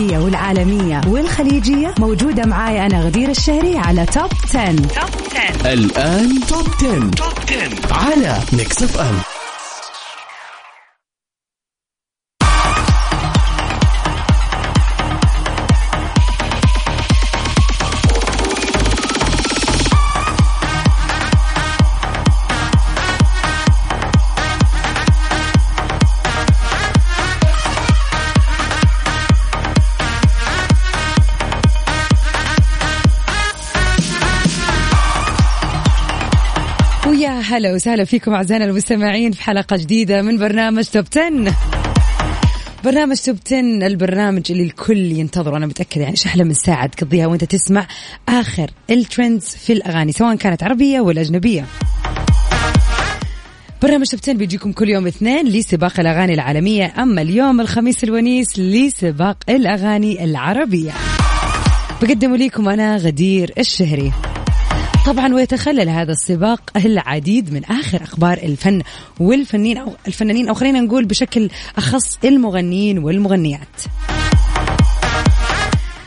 العربية والعالمية والخليجية موجودة معاي أنا غدير الشهري على Top 10. Top 10 الآن Top 10. Top 10 على Mix FM هلا وسهلا فيكم أعزائنا المستمعين في حلقة جديدة من برنامج Top 10 برنامج Top 10 البرنامج اللي الكل ينتظره. أنا متأكدة يعني أحلى من ساعة تقضيها وأنت تسمع آخر ال trends في الأغاني سواء كانت عربية ولا أجنبية. برنامج Top 10 بيجيكم كل يوم اثنين لسباق الأغاني العالمية. أما اليوم الخميس الونيس لسباق الأغاني العربية. بقدم لكم أنا غدير الشهري. طبعا ويتخلل هذا السباق العديد من آخر أخبار الفن والفنين أو الفنانين. أو خلينا نقول بشكل أخص المغنيين والمغنيات.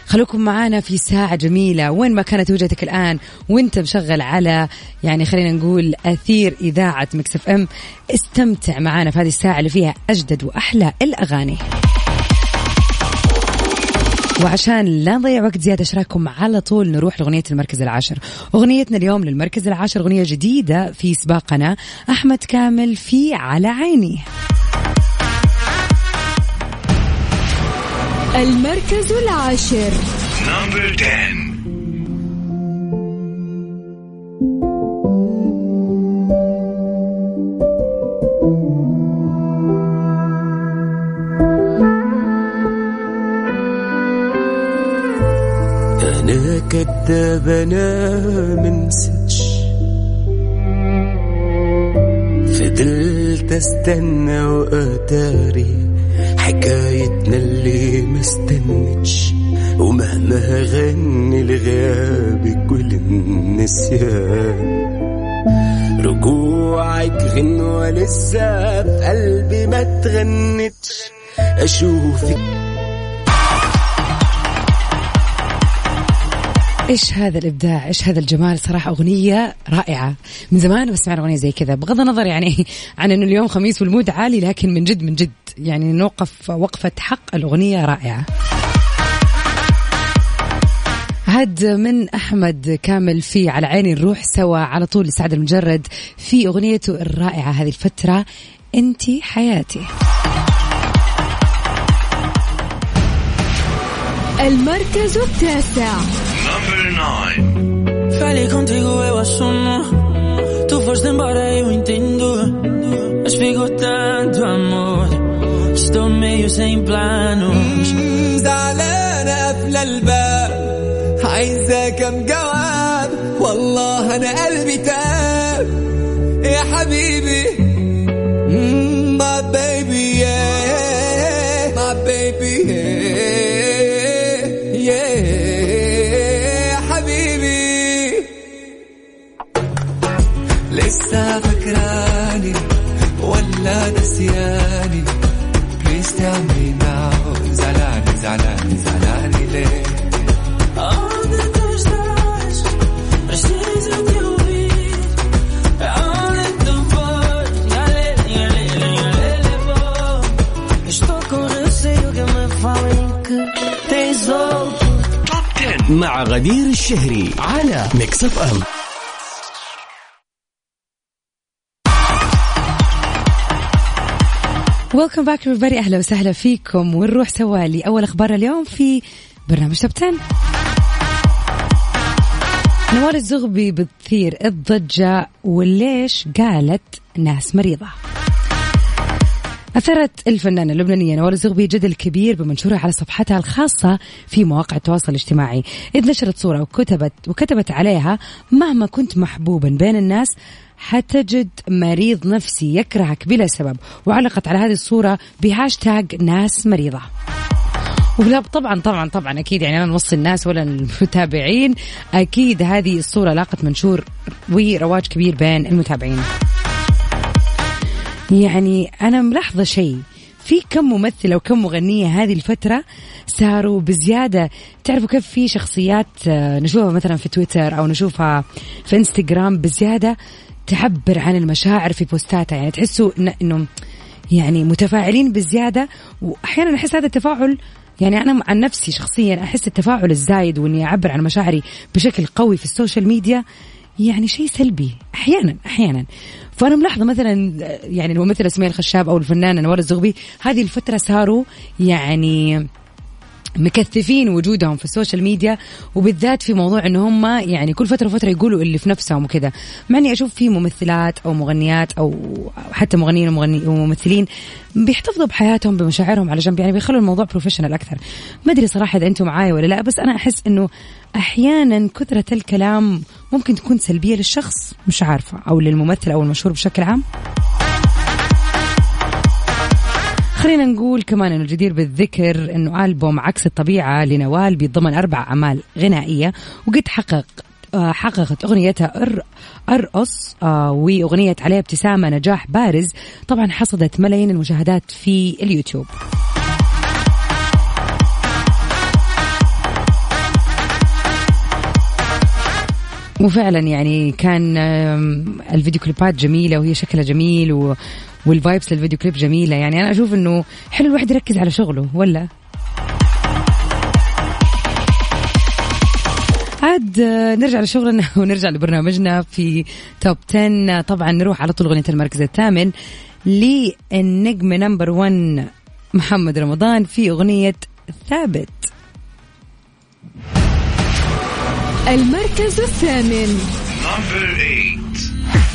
خلوكم معانا في ساعة جميلة. وين ما كانت وجهتك الآن وانت مشغل على يعني خلينا نقول أثير إذاعة مكسف أم استمتع معانا في هذه الساعة اللي فيها أجدد وأحلى الأغاني. وعشان لا نضيع وقت زيادة اشراككم على طول نروح لأغنية المركز العاشر. أغنيتنا اليوم للمركز العاشر أغنية جديدة في سباقنا أحمد كامل في على عيني. المركز العاشر. نمبر 10 أنا كداب أنا منسج فضلت أستنى واتاري حكايتنا اللي ما استنتش. ومهما هغني لغيابك وللنسيان رجوعك غنوة لسه في قلبي ما تغنتش. أشوفك إيش هذا الإبداع؟ إيش هذا الجمال؟ صراحة أغنية رائعة. من زمان بسمع اغنيه زي كذا بغض النظر يعني عن إنه اليوم خميس والمود عالي لكن من جد من جد يعني نوقف وقفة حق الأغنية رائعة. هاد من أحمد كامل في على عيني نروح سوا على طول لسعد المجرد في أغنيته الرائعة هذه الفترة انتي حياتي. المركز التاسع. 9 Falei contigo, eu assumo. Tu foste embora, eu entendo. Mas ficou tanto amor. Estou meio sem planos. زعلان قافلة الباب عايزة كم والله أنا قلبي تاب يا حبيبي Mm, my baby yeah my baby yeah vou. Estou com receio que me falem que tens outro. Top 10 مع غدير الشهري على Mix FM welcome back everybody. أهلا وسهلا فيكم. ونروح سوا لأول أخبار اليوم في برنامج Top 10 نوال الزغبي بتثير الضجة وليش قالت ناس مريضة؟ أثرت الفنانة اللبنانية نوال الزغبي جدل كبير بمنشورها على صفحتها الخاصة في مواقع التواصل الاجتماعي. إذ نشرت صورة وكتبت وكتبت عليها مهما كنت محبوبا بين الناس حتجد مريض نفسي يكرهك بلا سبب. وعلقت على هذه الصورة بهاشتاج ناس مريضة. ولا طبعا طبعا طبعا أكيد يعني أنا نوصي الناس ولا المتابعين. أكيد هذه الصورة لاقت منشور ورواج كبير بين المتابعين. يعني أنا ملاحظة شيء. في كم ممثلة وكم مغنية هذه الفترة صاروا بزيادة؟ تعرفوا كيف في شخصيات آه، نشوفها مثلا في تويتر أو نشوفها في إنستغرام بزيادة تعبر عن المشاعر في بوستاتها. يعني تحسوا إن- إنه يعني متفاعلين بزيادة وأحيانا أحس هذا التفاعل يعني أنا عن نفسي شخصيا أحس التفاعل الزايد وإني أعبر عن مشاعري بشكل قوي في ال social media. يعني شيء سلبي أحيانا أحيانا. فأنا ملاحظة مثلا يعني الممثله سمية الخشاب أو الفنانة نوال الزغبي هذه الفترة صاروا يعني مكثفين وجودهم في ال social media وبالذات في موضوع إن هم يعني كل فترة وفترة يقولوا اللي في نفسهم وكذا. مع إني أشوف في ممثلات أو مغنيات أو حتى مغنيين وممثلين بيحتفظوا بحياتهم بمشاعرهم على جنب يعني بيخلوا الموضوع professional أكثر. ما أدري صراحة إذا أنتم معايا ولا لا بس أنا أحس إنه أحيانا كثرة الكلام ممكن تكون سلبية للشخص مش عارفة أو للممثل أو المشهور بشكل عام. خلينا نقول كمان إنه الجدير بالذكر إنه ألبوم عكس الطبيعة لنوال بيتضمن أربع أعمال غنائية. وقد حقق آه، حققت أغنيتها أرقص آه، وأغنية عليها ابتسامة نجاح بارز. طبعا حصدت ملايين المشاهدات في اليوتيوب. وفعلا يعني كان الفيديو كليبات جميلة وهي شكلها جميل و وال vibes للفيديو كليب جميلة. يعني أنا أشوف إنه حلو الواحد يركز على شغله ولا؟ عاد نرجع لشغلنا ونرجع لبرنامجنا في Top 10 طبعا نروح على طول أغنية المركز الثامن للنجم number 1 محمد رمضان في أغنية ثابت. المركز الثامن.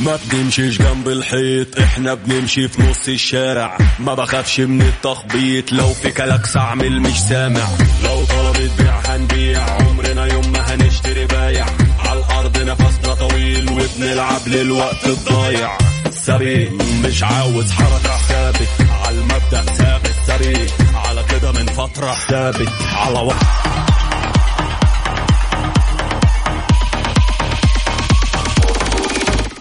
ما بنمشيش جنب الحيط إحنا بنمشي في نص الشارع. ما بخافش من التخبيط لو في كلاكس اعمل مش سامع. لو طلبت بيع هنبيع عمرنا يوم ما هنشتري بايع. على الأرض نفسنا طويل وبنلعب للوقت الضايع. سريع مش عاوز حركة. ثابت على المبدأ ثابت. سريع على كده من فترة ثابت. على وقت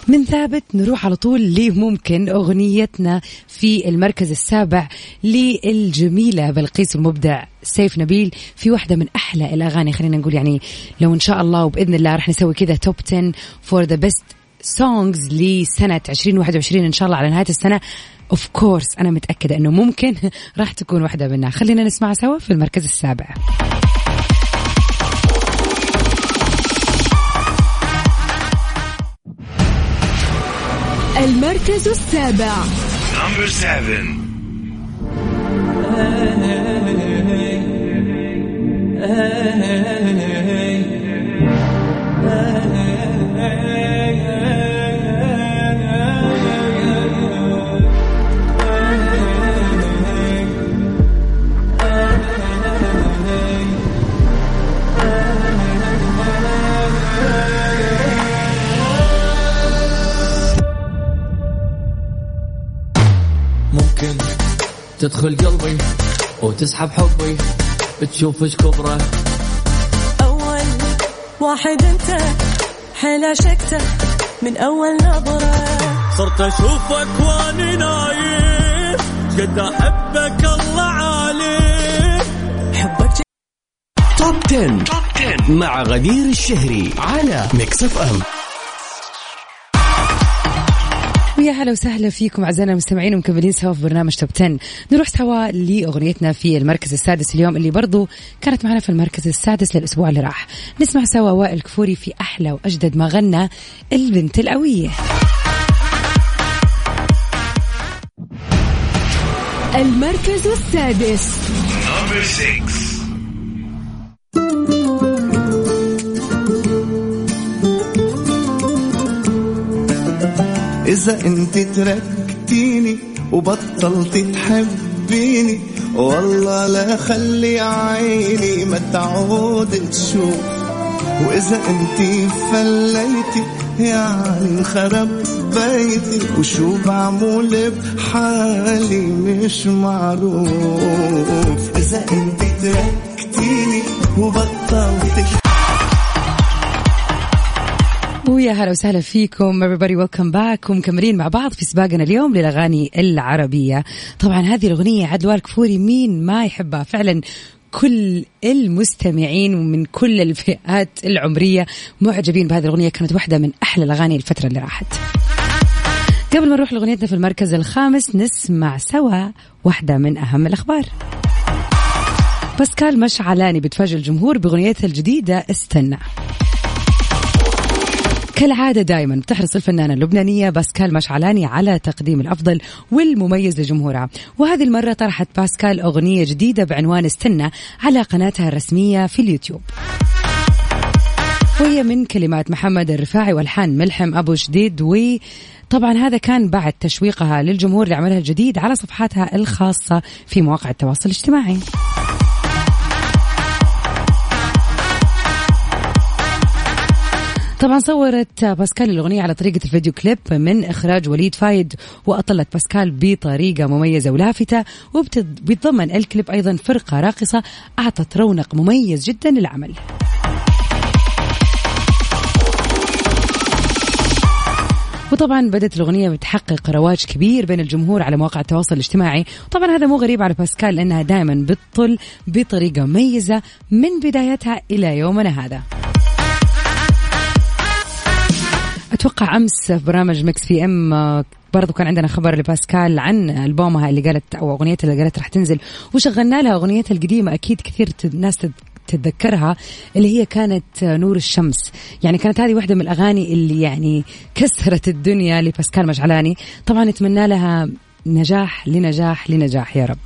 من ثابت نروح على طول لممكن أغنيتنا في المركز السابع للجميلة بلقيس والمبدع سيف نبيل في واحدة من أحلى الأغاني خلينا نقول يعني لو إن شاء الله وبإذن الله راح نسوي كذا Top 10 for the best songs لسنة 2021 إن شاء الله على نهاية السنة. of course أنا متأكدة إنه ممكن راح تكون واحدة منها. خلينا نسمع سوا في المركز السابع. المركز السابع ممكن تدخل قلبي وتسحب حبي تشوف إيش كبره. أول واحد أنت حيل عشقته من أول نظرة. صرت أشوفك واني نايم قد أحبك الله عالي. حبك Top 10. مع غدير الشهري على Mix FM ويا هلا وسهلا فيكم أعزائنا المستمعين ومكملين سوا في برنامج توب 10 نروح سوا لأغنيتنا في المركز السادس اليوم اللي برضو كانت معنا في المركز السادس للأسبوع اللي راح. نسمع سوا وائل كفوري في أحلى وأجدد ما غنى البنت القوية. المركز السادس. إذا أنت تركتيني وبطلت تحبيني والله لا خلي عيني ما تعود تشوف وإذا أنت فليتي يعني انخرب حبيتي وشو بعمل بحالي مش معروف. إذا أنت تركتيني وبطلت ويا هلا وسهلا فيكم. Everybody welcome back. ومكملين مع بعض في سباقنا اليوم للأغاني العربية. طبعا هذه الأغنية عدوال كفوري مين ما يحبها. فعلا كل المستمعين ومن كل الفئات العمرية معجبين بهذه الأغنية. كانت واحدة من أحلى الأغاني الفترة اللي راحت. قبل ما نروح لغنيتنا في المركز الخامس نسمع سوا واحدة من أهم الأخبار. باسكال مشعلاني بتفاجئ الجمهور بأغنيتها الجديدة استنى. كالعادة دائما بتحرص الفنانة اللبنانية باسكال مشعلاني على تقديم الأفضل والمميز لجمهورها. وهذه المرة طرحت باسكال أغنية جديدة بعنوان استنى على قناتها الرسمية في اليوتيوب. وهي من كلمات محمد الرفاعي والحان ملحم أبو شديد. و طبعا هذا كان بعد تشويقها للجمهور لعملها الجديد على صفحاتها الخاصة في مواقع التواصل الاجتماعي. طبعا صورت باسكال الأغنية على طريقة الفيديو كليب من إخراج وليد فايد وأطلت باسكال بطريقة مميزة ولافته وبيتضمن الكليب أيضا فرقة راقصة أعطت رونق مميز جدا للعمل. وطبعا بدأت الأغنية بتحقق رواج كبير بين الجمهور على مواقع التواصل الاجتماعي. طبعا هذا مو غريب على باسكال لأنها دائما بتطل بطريقة مميزة من بدايتها إلى يومنا هذا. أتوقع أمس في برامج مكس في إم آه، برضو كان عندنا خبر لباسكال عن ألبومها اللي قالت أو أغنيتها اللي قالت راح تنزل. وشغلنا لها أغنيتها القديمة أكيد كثير الناس تتذكرها اللي هي كانت آه، نور الشمس. يعني كانت هذه واحدة من الأغاني اللي يعني كسرت الدنيا لباسكال مشعلاني طبعا نتمنى لها نجاح لنجاح لنجاح يا رب.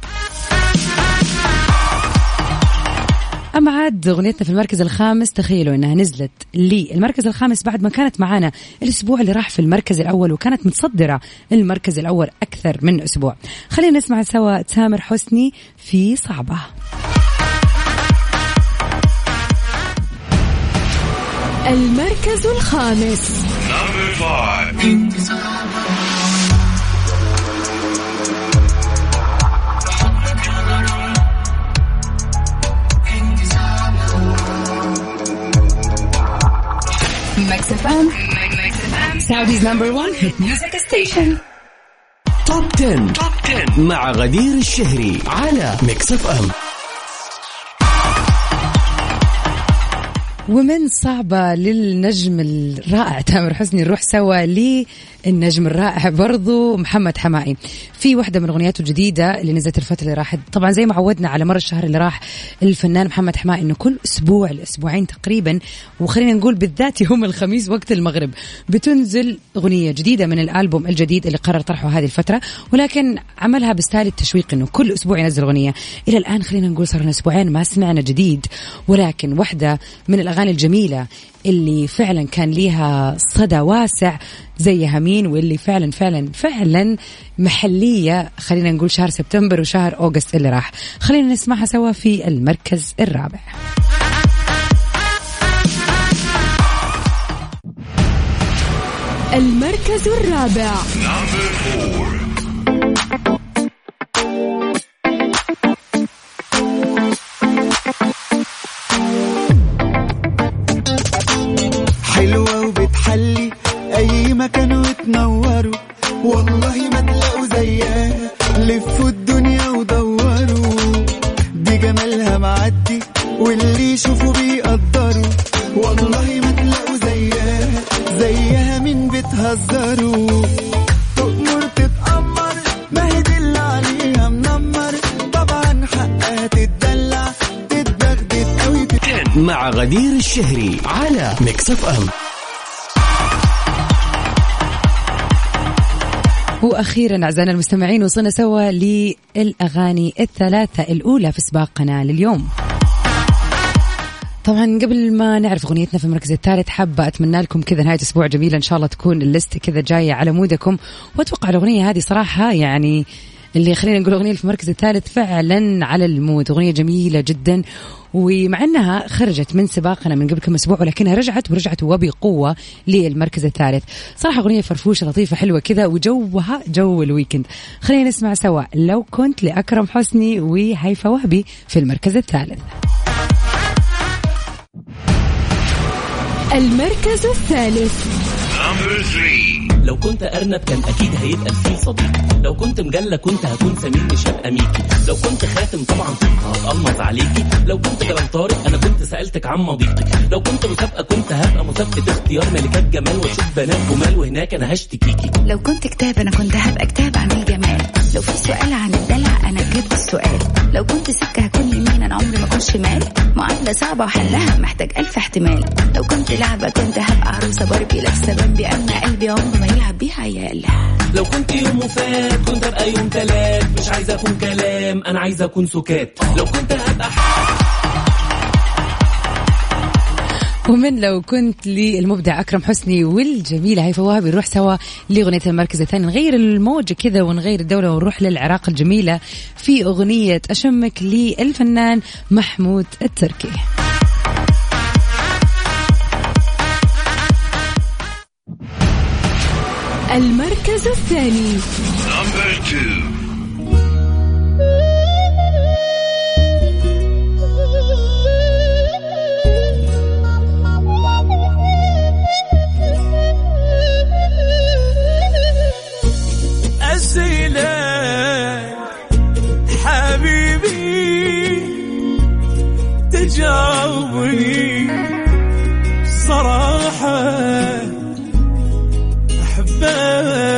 أما عاد أغنيتنا في المركز الخامس تخيلوا أنها نزلت للمركز الخامس بعد ما كانت معانا الأسبوع اللي راح في المركز الأول وكانت متصدرة المركز الأول أكثر من أسبوع. خلينا نسمع سوا تامر حسني في صعبة. المركز الخامس. Mix FM Saudi's number 1 hit music station Top 10. Top 10 مع غدير الشهري على Mix F ومن صعبة للنجم الرائع تامر حسني نروح سوا للنجم الرائع برضو محمد حماقي في واحدة من أغنياته الجديدة اللي نزلت الفترة اللي راحت. طبعا زي ما عودنا على مر الشهر اللي راح الفنان محمد حماقي إنه كل أسبوع لأسبوعين تقريبا وخلينا نقول بالذات يوم الخميس وقت المغرب بتنزل أغنية جديدة من الألبوم الجديد اللي قرر طرحه هذه الفترة. ولكن عملها بستايل التشويق إنه كل أسبوع ينزل أغنية. إلى الآن خلينا نقول صار لنا أسبوعين ما سمعنا جديد. ولكن واحدة من الأغاني الجميلة اللي فعلا كان ليها صدى واسع زي همين واللي فعلا فعلا فعلا محلية خلينا نقول شهر سبتمبر وشهر أوغست اللي راح. خلينا نسمعها سوا في المركز الرابع. المركز الرابع. problema que وأخيرا أعزائنا المستمعين وصلنا سوا للأغاني الثلاثة الأولى في سباقنا لليوم. طبعا قبل ما نعرف أغنيتنا في المركز الثالث حابة أتمنى لكم كذا نهاية أسبوع جميله إن شاء الله تكون ال list كذا جاية على mood كم. وأتوقع الأغنية هذه صراحة يعني اللي خلينا نقول أغنية في المركز الثالث فعلا على ال mood. أغنية جميلة جدا ومع أنها خرجت من سباقنا من قبل كم أسبوع ولكنها رجعت ورجعت وبقوة للمركز الثالث. صراحة أغنية فرفوشة لطيفة حلوة كذا وجوها جو ال weekend. خلينا نسمع سوا. لو كنت لأكرم حسني وهيفا وهبي في المركز الثالث. المركز الثالث. لو كنت أرنب كان أكيد هيبقى الفيل صديقي لو كنت مجلة كنت هكون سمير مش هبقى ميكي. لو كنت خاتم طبعا كنت هتقمص عليكي. لو كنت جبل طارق أنا كنت سألتك عن مضيقك لو كنت مسابقة كنت هبقى مسابقة اختيار ملكات جمال وأشوف بنات جمال وهناك أنا هشتكيكي. لو كنت كتاب أنا كنت هبقى كتاب عن الجمال. لو في سؤال عن الدلع أنا جبت السؤال. لو كنت سكة هكون يمين أنا عمري ما اكون شمال معادله صعبة وحلها محتاج ألف احتمال. لو كنت لعبة كنت هبقى عروسة باربي لابسة بامبي أما قلبي عمره ما يلعب بيها عيال لو كنت يوم وفات كنت أبقى يوم تلات. مش عايز أكون كلام أنا عايز أكون سكات. لو كنت هبقى ومن لو كنت للمبدع أكرم حسني والجميله هيفا وهبي نروح سوا لأغنية المركز الثاني. نغير الموجه كذا ونغير الدولة ونروح للعراق الجميلة في أغنية أشمك للفنان محمود التركي. المركز الثاني. أسئلة حبيبي تجاوبني. صراحة أحبك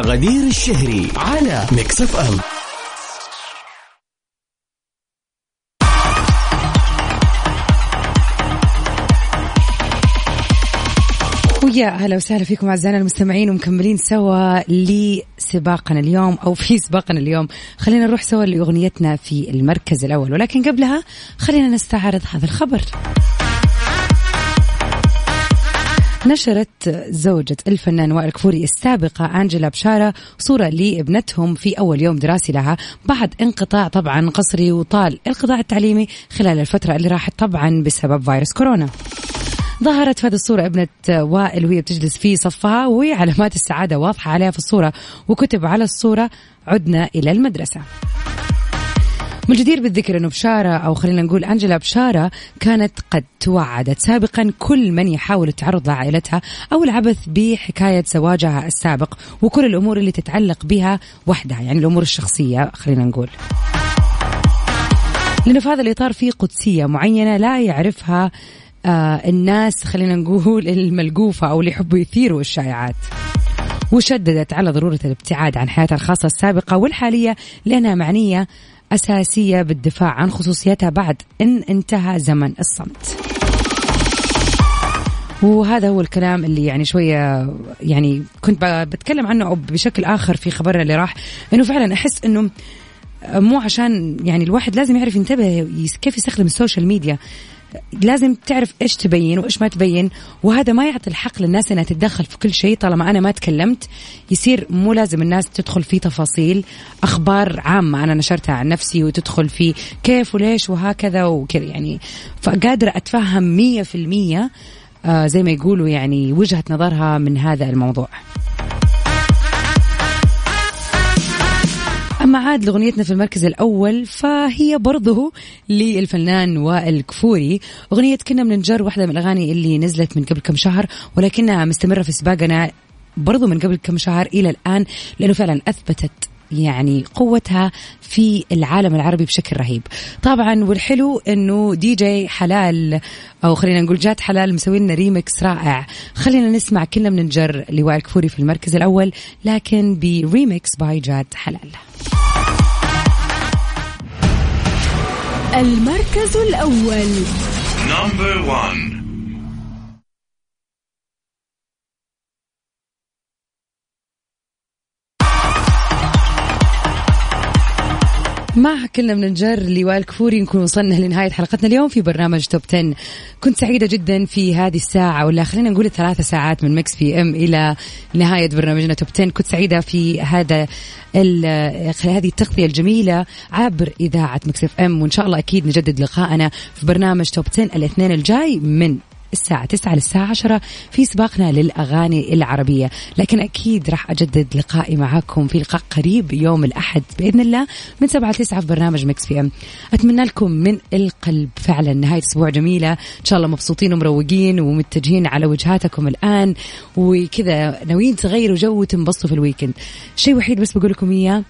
غدير الشهري على Mix FM ويا أهلا وسهلا فيكم أعزائنا المستمعين ومكملين سوا لسباقنا اليوم أو في سباقنا اليوم. خلينا نروح سوا لأغنيتنا في المركز الأول. ولكن قبلها خلينا نستعرض هذا الخبر. نشرت زوجة الفنان وائل كفوري السابقة أنجلا بشارة صورة لابنتهم في أول يوم دراسي لها بعد انقطاع طبعا قصري وطال القطاع التعليمي خلال الفترة اللي راحت طبعا بسبب فيروس كورونا. ظهرت في هذه الصورة ابنة وائل وهي بتجلس في صفها وعلامات السعادة واضحة عليها في الصورة وكتب على الصورة عدنا إلى المدرسة. من الجدير بالذكر أنه بشارة أو خلينا نقول أنجلا بشارة كانت قد توعدت. سابقا كل من يحاول التعرض لعائلتها أو العبث بحكاية زواجها السابق وكل الأمور اللي تتعلق بها وحدها يعني الأمور الشخصية خلينا نقول. لأنه في هذا الإطار في قدسية معينة لا يعرفها آه الناس خلينا نقول الملقوفة أو اللي يحبوا يثيروا الشائعات. وشددت على ضرورة الابتعاد عن حياتها الخاصة السابقة والحالية لأنها معنية أساسية بالدفاع عن خصوصيتها بعد أن انتهى زمن الصمت. وهذا هو الكلام اللي يعني شوية يعني كنت بتكلم عنه بشكل آخر في خبرنا اللي راح أنه فعلا أحس أنه مو عشان يعني الواحد لازم يعرف ينتبه كيف يستخدم السوشيال ميديا. لازم تعرف إيش تبين وإيش ما تبين وهذا ما يعطي الحق للناس إنها تتدخل في كل شيء طالما أنا ما تكلمت. يصير مو لازم الناس تدخل في تفاصيل أخبار عامة أنا نشرتها عن نفسي وتدخل في كيف وليش وهكذا وكذا يعني. فقادرة أتفهم مية في المية آه زي ما يقولوا يعني وجهة نظرها من هذا الموضوع. أما عاد لأغنيتنا في المركز الأول فهي برضه للفنان وائل كفوري. أغنية كنا بننجر واحدة من الأغاني اللي نزلت من قبل كم شهر ولكنها مستمرة في سباقنا برضو من قبل كم شهر إلى الآن لأنه فعلا أثبتت يعني قوتها في العالم العربي بشكل رهيب. طبعا والحلو إنه دي جي حلال أو خلينا نقول جاد حلال مسوي لنا ريمكس رائع. خلينا نسمع كلنا مننجر لوائل كفوري في المركز الأول لكن ب remix by جاد حلال. المركز الأول Number one. مع كلنا مننجر لوائل الكفوري نكون وصلنا لنهاية حلقتنا اليوم في برنامج Top 10 كنت سعيدة جدا في هذه الساعة ولا خلينا نقول الثلاثة ساعات من Mix PM إلى نهاية برنامجنا Top 10 كنت سعيدة في هذا هذه التغطية الجميلة عبر إذاعة Mix FM وإن شاء الله أكيد نجدد لقاءنا في برنامج Top 10 الاثنين الجاي من الساعة 9 للساعة 10 في سباقنا للأغاني العربية. لكن أكيد راح أجدد لقائي معاكم في لقاء قريب يوم الأحد بإذن الله من 7 ل 9 في برنامج Mix PM. أتمنى لكم من القلب فعلا نهاية أسبوع جميلة. إن شاء الله مبسوطين ومروقين ومتجهين على وجهاتكم الآن. وكذا ناويين تغيروا جو وتنبسطوا في ال weekend شيء وحيد بس بقول لكم إياه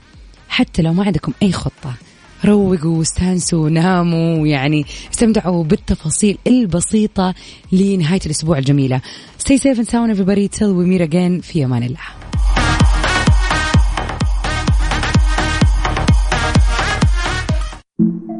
حتى لو ما عندكم أي خطة روقوا واستانسوا وناموا يعني استمتعوا بالتفاصيل البسيطة لنهاية الأسبوع الجميلة. Stay safe and sound everybody. Till we meet again. في أمان الله